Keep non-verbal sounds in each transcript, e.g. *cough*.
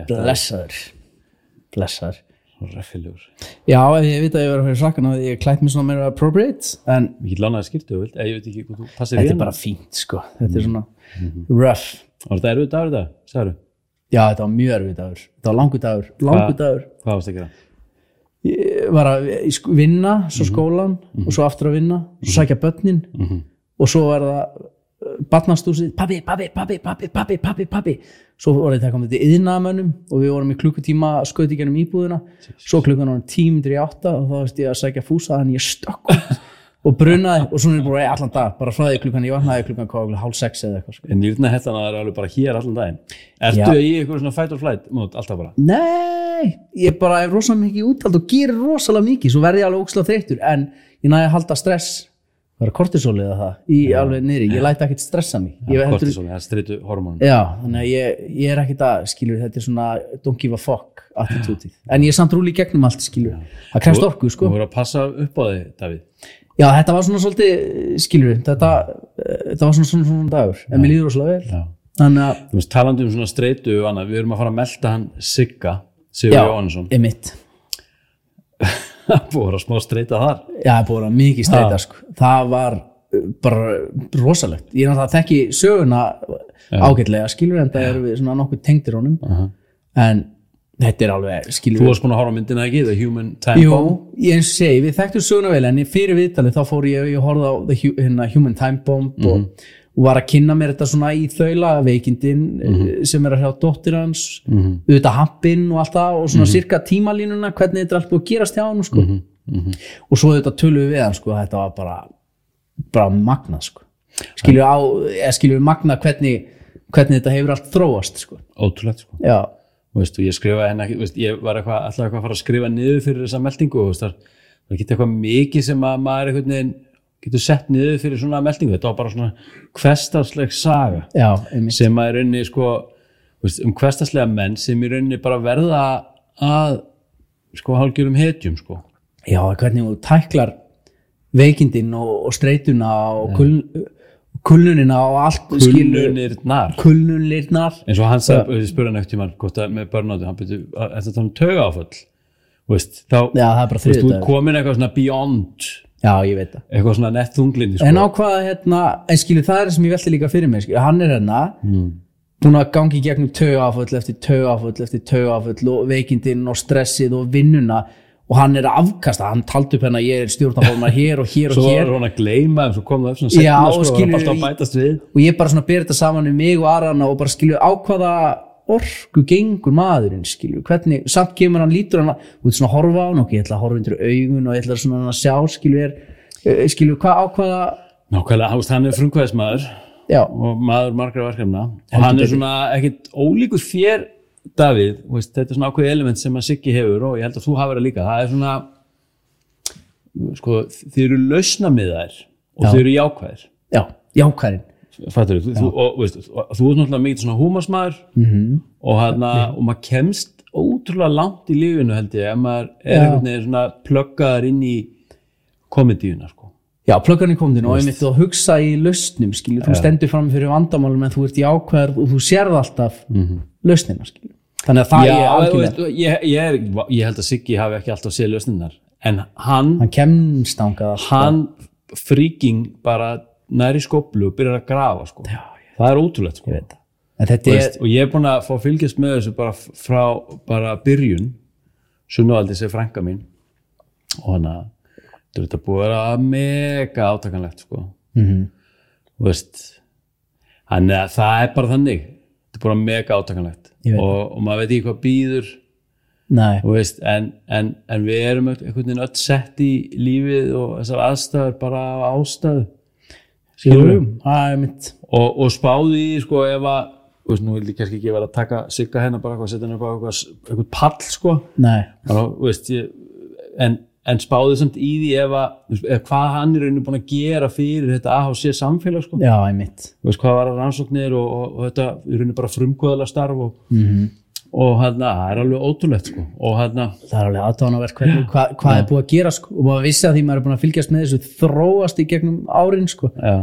ég blessaður. Blessaður. Reffilegur já, ég veit að ég verið að fyrir sakkan að ég klætt mér svona meira appropriate en Mikið lánaði skýrtu, vilt, ég veit ekki hvað þú passir þetta í er bara fínt sko. Þetta er svona rough. Var þetta erfið dagur þetta, sagður já, þetta var mjög erfið dagur. Þetta var langur dagur, langur dagur. Hvað varst að gera? ég var að ég vinna, svo skólan og svo aftur að vinna, svo sækja börnin og svo er það barnastúsið, pabbi, pabbi, pabbi, pabbi, pabbi, pabbi, pabbi svo voru þetta komið til yðnaðamönnum og við vorum í klukkutíma að skauti gennum íbúðina svo klukkan var tímyndir í átta og þá veist ég að sækja fúsa þannig ég stökk og brunaði og svona er bara allan dag bara frá því klukkan, ég vaknaði klukkan hvað, hálf sex eða eitthvað sko. En nýrna hettan er alveg bara hér allan daginn Ertu Já. í eitthvað svona fight or flight mót alltaf bara? Nei, ég bara er rosalega mikið útald og gerir rosalega mikið, svo verði ég alveg ókslega þreyttur en ég næði að halda stress það er kortisólið að það, í alveg niðri. Ég læti ekkert stressa mig. Heldur, Kortisol, það er streitu hormónum já, þannig að ég, ég er ekkert að skilur, þetta er svona don't give a fuck attitútið, en ég er samt rúli í gegnum allt skilur, það krefst orku Þú sko voru að passa upp á þig, Davíð. Já, þetta var svona svolítið, skilur þetta, þetta var svona svona, svona dagur. En mér líður rosalega vel. Já. þannig að, Þú veist, talandi um svona streitu og annað, við erum að fara að melda hann Sigga, Sigur já, Jóhannesson *laughs* Búið að smá streita þar. Já, er búin að mikið streyta sko. það var uh, bara rosalegt. Ég er náttúrulega að þekki söguna ágætlega, skilur en það eru við svona nokkuð tengdir honum. Aha. en þetta er alveg, Þú skilur varst búin að horfa myndina ekki, The Human Time Jú, Bomb? ég eins og segi, við þekktum söguna vel en fyrir viðtalið þá fór ég, ég horfði á the, hérna, Human Time Bomb og, og var að kynna mér þetta svona í þaula veikindin mm sem er að hjá dóttir hans Mhm. auðvitað hampinn og allt það og svona cirka tímalínuna hvernig þetta er allt búið að gerast hjá hann sko. og svo auðvitað tölum við hann sko, þetta var bara bara magnað sko. skilju á, eða skilju magnað hvernig, hvernig þetta hefur allt þróast sko. Ótrúlegt, sko já, Þú veist, og ég skrifaði henni ekki, ég var alltaf eitthvað að fara að skrifa niður fyrir þessa meldingu og það var ekki eitthvað mikið sem að maður einhvern veginn getur sett niður fyrir svona meldingu, þetta var bara svona hverstasleg saga já, sem að í rauninni sko, um hverstaslega menn sem í rauninni bara verða að sko hálgjörum hetjum sko. já, hvernig þú tæklar veikindin og, og streituna og kul, kulnunina og allt Kulnunirnar. Kulnunirnar. Eins og hann spurði hann eftir mann með börnátti, hann eftir að tala um tauga áföll veist, þá, já, það er bara veist, þú þriðdagur er komin eitthvað svona beyond já, ég veit það eitthvað svona nett þunglindi en á sko. hvað hérna, en skilur það er það sem ég velti líka fyrir mig, skilur, hann er hérna mm. búin að gangi gegnum tögaföll eftir tögaföll eftir tögaföll og veikindin og stressið og vinnuna og hann er að afkasta, hann taldi upp hérna ég er stjórnarfólmar hér og hér og *laughs* svo hér var hann að gleyma þeim, svo kom það upp svona setna og sko, og alltaf að bætast við og ég bara svona ber þetta saman um mig og Arana og bara skilju á hvaða orku gengur maðurinn skilju, hvernig, samt kemur hann lítur hann, veit svona að horfa á hann ok, ég ætla að horfa undir augun og ég ætla svona að sjá skilju er, eh, skilju hvað á hvaða nákvæmlega, hann er frumkvæðismæður og maður margra verkefna. Og hann er svona ekkit ólíkur þér Davíð, veist, þetta er svona ákveð element sem að Siggi hefur og ég held að þú hafa verið líka. Það er svona sko, þið eru lausnamiðar og Já. þið eru jákvæðir. Já, jákvæðin Fattur, þú, þú, og, veist, þú ert náttúrulega mikið svona húmasmaður Mhm. -hmm. og, hana, og maður kemst ótrúlega langt í lífinu held ég ef maður er einhvern veginn svona pluggaðar inn í komedíuna sko. já, pluggarinn kom þinn og einmitt þú hugsa í lausnum skilju, þú stendur fram fyrir vandamálum en þú ert jákvæður og þú sérð alltaf lausnina skilju þannig að það Já, er algjörlega ég, ég, er, ég held að Siggi hafi ekki alltaf séð lausninnar en hann, hann kemst ángað alltaf. hann fríking bara næri skoplu og byrjar að grafa sko. já, það er ótrúlegt sko. ég er, veist, og ég er búin að fá að fylgjast með þessu bara frá bara byrjun. Sunnuvaldi sé frænka mín og hann að þetta er búið að vera mega átakanlegt sko. Mm Þú veist þannig að það er bara þannig. Þetta er bara mega átakanlegt. Og, og maður veit ekki hvað býður veist, en, en, en við erum einhvern veginn öll sett í lífið og þessar aðstæður bara á ástæðu og, og spáði í sko ef að veist, nú vil ég kannski ekki vera að taka sigga hennar bara eitthvað, setja hennar bara eitthvað, eitthvað pall sko, þú veist ég, en, en spáði samt í því ef að, ef hvað hann er búin að gera fyrir þetta AHC samfélag sko, já, ég mitt hvað var að rannsóknir og, og, og þetta rauninni bara frumkvöðala starf og, mm og hann, það er alveg ótrúlegt sko, og hann, það er alveg aðdáðanavert hvernig, hva, hvað er búið að gera sko, og maður vissi að því maður er búin að fylgjast með þessu þróast í gegnum árin sko. já.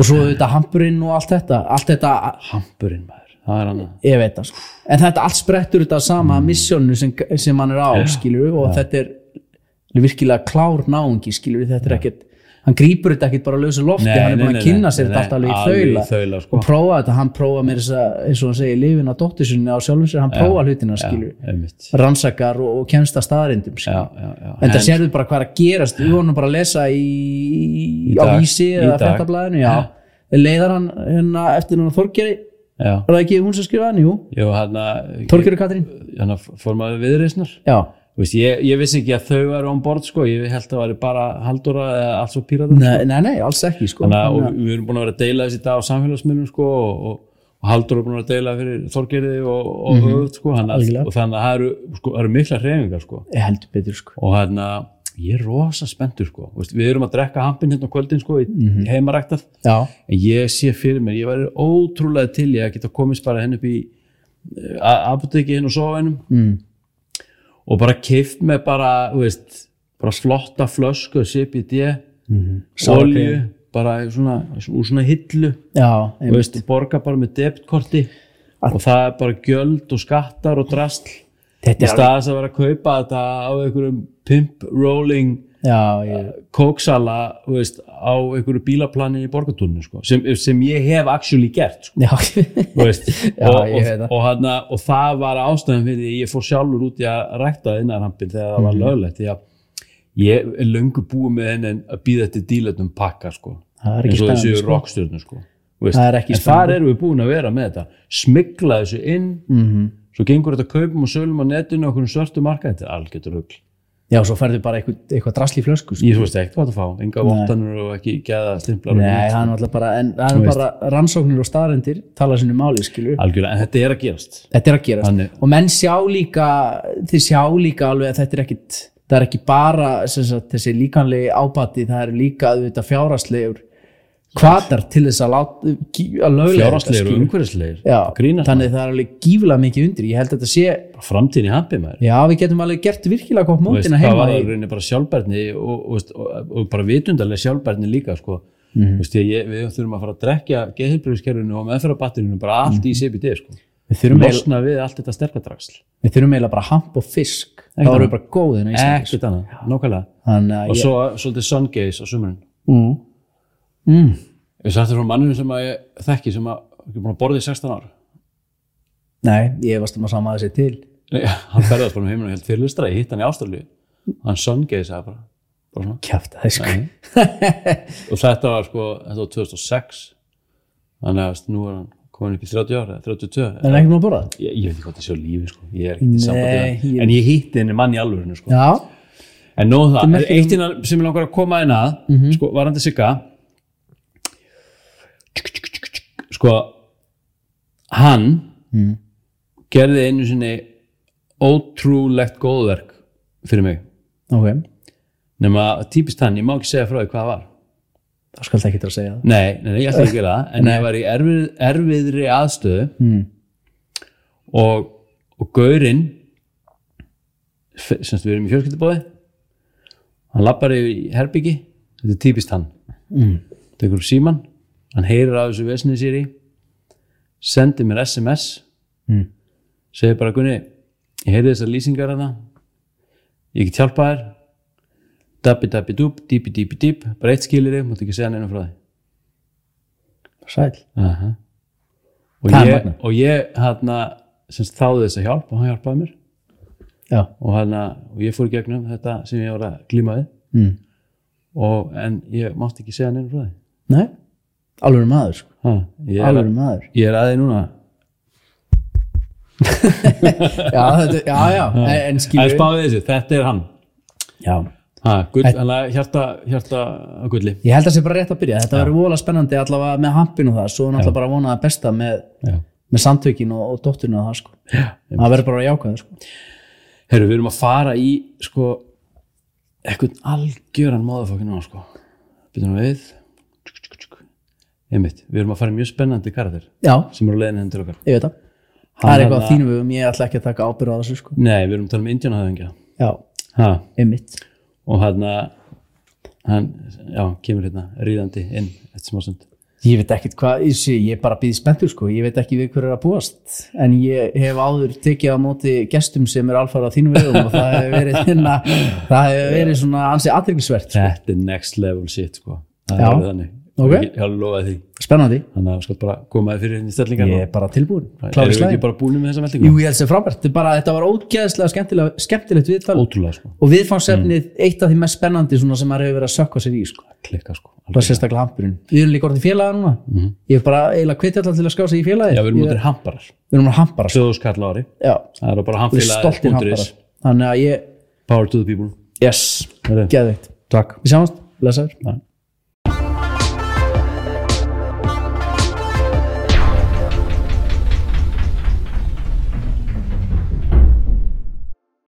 Og svo þetta hampurinn og allt þetta. Allt þetta, hampurinn maður, það er hann ég veit það sko. en þetta allt sprettur þetta sama missjónu sem, sem hann er á skilur og þetta er virkilega klár náungi skilur þetta er ekkert hann grípur þetta ekkert bara að lausa lofti Nei, hann er nei, að kynna sér þetta alltaf alveg í þaula. sko. og prófa þetta, hann prófa með þess að eins og hann segir lifin á dóttisunni á sjálfum sér hann prófa hlutina skilur einmitt. Rannsakar og, og kemst að staðarindum já. en það sérðu bara hvað er að gerast. Við vorum bara að lesa í, Í á vísi eða já. leiðar hann hérna eftir hann Þorgeri var það ekki hún sem skrifaði hann, jú. Jú, Þorgeri Katrín. Hann að fór maður viðreisnar. Já, Veist, ég, ég vissi ekki að þau væru án borð sko, ég held að það væri bara Halldóra eða allt svo píratar nei, nei, nei, alls ekki sko. Þannig að og við erum búin að vera að deila þessi dag á samfélagsmiðlum sko, og, og, og Halldóra er búin að deila fyrir Þorgerði og, og mm -hmm. sko, Algjörlega. og þannig að það eru, sko, eru mikla hreyfingar sko. ég heldur betur sko. og hann að ég er rosa spenntur sko. Veist, við erum að drekka hampin hérna á kvöldin sko, í heimaræktað já, en ég sé fyrir mér, ég væri ótrúlega til ég að geta komist bara henn upp í uh, apoteki hinn og sofainum mm. Og bara keift með bara, veist, bara flotta flösku CBD, Mhm. olju bara svona, úr svona hillu. Já, veist, og borga bara með debitkorti. Og það er bara gjöld og skattar og drastl í staðis að vera að kaupa þetta á einhverjum pimp rolling kóksala þú veist, á einhverju bílaplani í borgatúrnu sko, sem, sem ég hef actually gert sko, veist, *laughs* Já, og, og, og, hana, og það var ástæðan fyrir því ég fór sjálfur út í að rækta innarhampin þegar það var Mhm. löglegt því að ég er löngu búið með henni að býða til dílatum pakka sko eins og þessu sko. rockstjörnu sko Þú veist. Það er ekki en spennandi. þar erum við búin að vera með þetta smigla þessu inn Mhm. svo gengur þetta kaupum og sölum á netinu okkur svörtu marka, þetta er algjörður rugl já, svo ferðu bara eitthvað, eitthvað drasli flösku sko. ég þú veist ekki hvað það fá, enga vottanur og ekki geða stimplar nei, það er náttúrulega bara en það er bara rannsóknir og staðrendir tala sinni máli, skilur algjörlega, en þetta er að gerast. Þetta er að gerast. Þannig- og menn sjá líka þið sjá líka alveg að þetta er ekkit það er ekki bara sagt, þessi líkanlegi ábati, það er líka auðvitað fjáraslegur kvatar til þess að, að og Já, grínast þannig það er alveg gífulega mikið undir. Ég held að þetta sé, framtíðin í hampi maður. Já við getum alveg gert virkilega gott mótina hvað heima var það í rauninni bara sjálfbærni og, og, og, og bara vitundarlega sjálfbærni líka sko. Mm. veist, ég, við þurfum að fara að drekja geðhilbreyðiskerfinu og meðferðabatterinu bara allt í CBD sko. við losna við allt þetta sterkadragsl við þurfum eiginlega bara hamp og fisk. Við annað. bara góðin þannig að og ég svo svolítið mm. Mm. ég sagði frá manninu sem að ég þekki sem að ekki búin að borða í 16 ár. Nei, ég varst um að sama þessi til. Nei, hann ferðast bara um heiminu helt fyrirlistra, ég hitt hann í Ástralíu. Hann sun gaze bara, bara svona. Kjæft það sko og þetta var sko þetta var 2006 þannig að nú er hann komin upp í 30 ára 32 en ekki maður að borða? Það ég, ég veit ekki hvað það sé á lífi sko. Ég er ekkert í sambandi hann. en ég hitti henni mann í alvörinu sko. Já, en nóð það, merkir eitt innan sem ég langar að koma inn að Mhm. sko varandi sigga sko hann Mm. gerði einu sinni ótrúlegt góðverk fyrir mig. Ok. Nema típist hann, ég má ekki segja frá því hvað var. Þá skal það ekki að segja. Það Nei, nei, nei, ég ætla ekki að gera það. En ég var í erfið, erfiðri aðstöðu. Mm. og, og gaurinn semst við erum í fjölskyldubóði hann lappar í herbyggi. Þetta er típist hann. Mm. tekur síman, hann heyrir á þessu vesni sér í sendir mér SMS Mm. segir bara Gunni ég heyri þessar lýsingar hana ég get hjálpa þér dabbi dabbi dúb, dípi dípi dýp bara eitt skilir þig, mátt ekki segja neina frá því. Sæl Aha. og, Það er ég, og ég hérna, semst, þáði þess að hjálp og hann hjálpaði mér. Já, og, hérna, og ég fór í gegnum þetta sem ég var að glíma við. Mm. og, en ég mátti ekki segja neina frá því. Nei, alveg maður sko. er, alveg maður. ég er aðeins núna. *laughs* Já, þetta, já, já, en, en skilur þessu, þetta er hann. Já, ha, gull, hjarta, hjarta að gulli. Ég held að það sé bara rétt að byrja. Þetta verður voðalega spennandi allavega með hampin og það svo náttúrulega bara að vona það besta með, Já. með samtökin og, og dótturinn og það sko. það verður bara að jákvæða sko. Herru, við erum að fara í sko, eitthvað algjöran móðafokkin á sko. byrjum við einmitt, við erum að fara mjög spennandi já, sem eru leiðin henni til okkar. Ég veit það. Það er eitthvað hérna- þínum við ég ætla ekki að taka ábyrða á þessu sko. nei, við erum að tala um indjónahöfingja já, ha, einmitt. Og hann hann, já, kemur hérna ríðandi inn eftir smá stund. Ég veit ekkert hvað, ég, er bara býð spenntur sko, ég veit ekki við hver er að búast. En ég hef áður tekið á móti gestum sem er alfara á þínum vegum og það hefur verið, hérna, það hefur verið svona ansið aðtryggisvert sko. þetta er next level shit sko. það Já. er alveg þannig Ok. ég, ég lofa því. Spennandi, þannig að sko bara koma þér fyrir henni stellingar ég er bara tilbúin erum við ekki bara búin með þessa Jú, meldingu ég held sem frábært, bara, þetta var ógeðslega skemmtilegt, skemmtilegt viðtal. Ótrúlega sko, og viðfangsefnið eitt af því mest spennandi sem maður hefur verið að sökka sér í sko. klikka sko. Bara sérstaklega hampurinn. Við erum líka orðið félaga núna. Ég hef bara eiginlega hvetja alltaf til að ská sig í félagi já, við erum út hamparar. Við erum að hampara sko. 2000 skall á ári. Já, það er bara erum stoltir hamparar. Þannig